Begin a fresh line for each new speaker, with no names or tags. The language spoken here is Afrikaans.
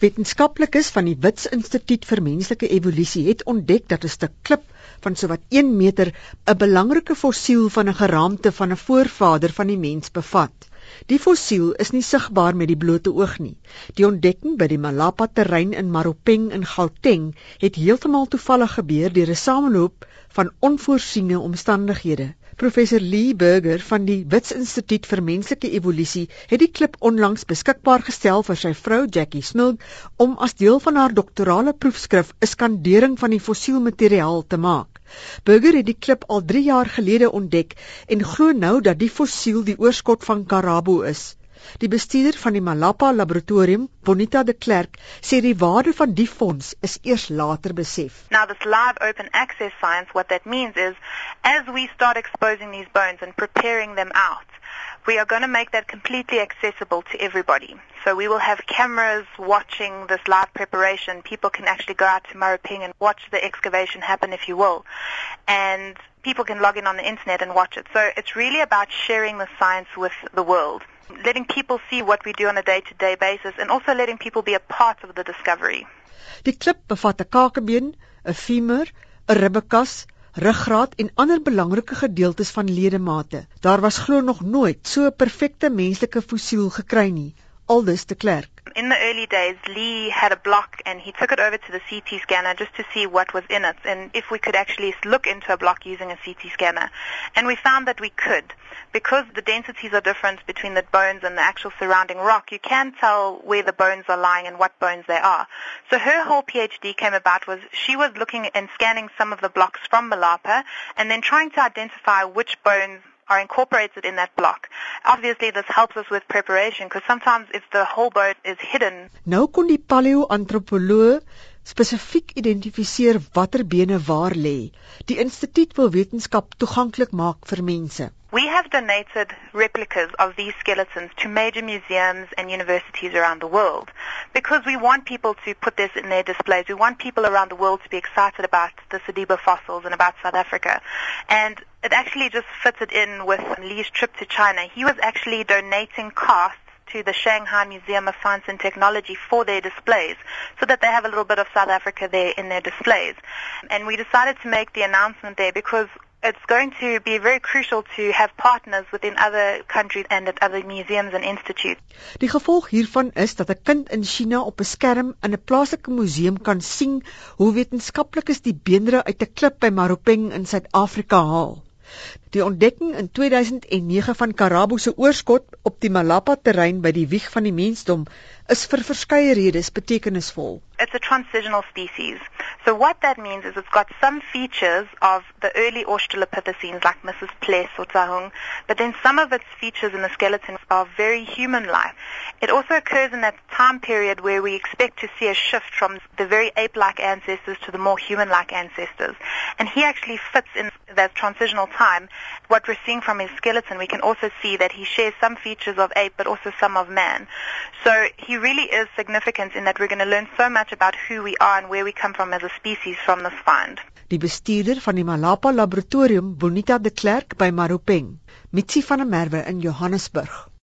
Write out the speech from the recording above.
Wetenskaplikes van die Wits Instituut vir Menslike Evolusie het ontdek dat 'n stuk klip van sowat 1 meter 'n belangrike fossiel van 'n geraamte van 'n voorvader van die mens bevat. Die fossiel is nie sigbaar met die blote oog nie. Die ontdekking by die Malapa-terrein in Maropeng in Gauteng het heeltemal toevallig gebeur deur 'n sameloop van onvoorsiene omstandighede. Professor Lee Burger van die Wits Instituut vir Menslike Evolusie het die klip onlangs beskikbaar gestel vir sy vrou Jackie Smilk om as deel van haar doktorale proefskrif 'n skandering van die fossielmateriaal te maak. Burger het die klip al 3 jaar gelede ontdek en glo nou dat die fossiel die oorskot van Karabo is. Die bestuurder van die Malapa laboratorium, Bonita de Klerk, sê die waarde van die fonds is eers later besef.
Now this live open access science what that means is as we start exposing these bones and preparing them out we are going to make that completely accessible to everybody. So we will have cameras watching this live preparation. People can actually go out to Maruping and watch the excavation happen, if you will. And people can log in on the internet and watch it. So it's really about sharing the science with the world, letting people see what we do on a day-to-day basis, and also letting people be a part of the discovery.
Die klip bevat 'n kakebeen, 'n femur, 'n ribbekas, ruggraat en ander belangrike gedeeltes van ledemate. Daar was glo nog nooit so 'n perfekte menslike fossiel gekry nie. Aldus te Klerk.
In the early days, Lee had a block and he took it over to the CT scanner just to see what was in it and if we could actually look into a block using a CT scanner. And we found that we could. Because the densities are different between the bones and the actual surrounding rock, you can tell where the bones are lying and what bones they are. So her whole PhD came about was she was looking and scanning some of the blocks from Malapa and then trying to identify which bones are incorporated in that block. Obviously this helps us with preparation because sometimes if the whole bone is hidden.
Nou kon die paleoantropoloog spesifiek identifiseer watter bene waar lê. Die instituut wil wetenskap toeganklik maak vir mense.
We have donated replicas of these skeletons to major museums and universities around the world because we want people to put this in their displays. We want people around the world to be excited about the Sediba fossils and about South Africa. And it actually just fitted in with Lee's trip to China. He was actually donating casts to the Shanghai Museum of Science and Technology for their displays so that they have a little bit of South Africa there in their displays. And we decided to make the announcement there because it's going to be very crucial to have partners within other countries and at other museums and institutes.
Die gevolg hiervan is dat 'n kind in China op 'n skerm in 'n plaaslike museum kan sien hoe wetenskaplikes die beenderre uit 'n klip by Maropeng in Suid-Afrika haal. Die ontdekking in 2009 van Karabo se oorskot op die Malapa terrein by die wieg van die mensdom is vir verskeie redes betekenisvol.
It's a transitional species. So what that means is it's got some features of the early Australopithecines like Mrs. Pless or Tahung, but then some of its features in the skeleton are very human-like. It also occurs in that time period where we expect to see a shift from the very ape-like ancestors to the more human-like ancestors. And he actually fits in that transitional time. What we're seeing from his skeleton, we can also see that he shares some features of ape but also some of man. So he really is significant in that we're going to learn so much about who we are and where we come from as a species from this find.
Die bestuurder van die Malapa laboratorium, Bonita de Klerk by Maropeng, Mitsi van der Merwe in Johannesburg.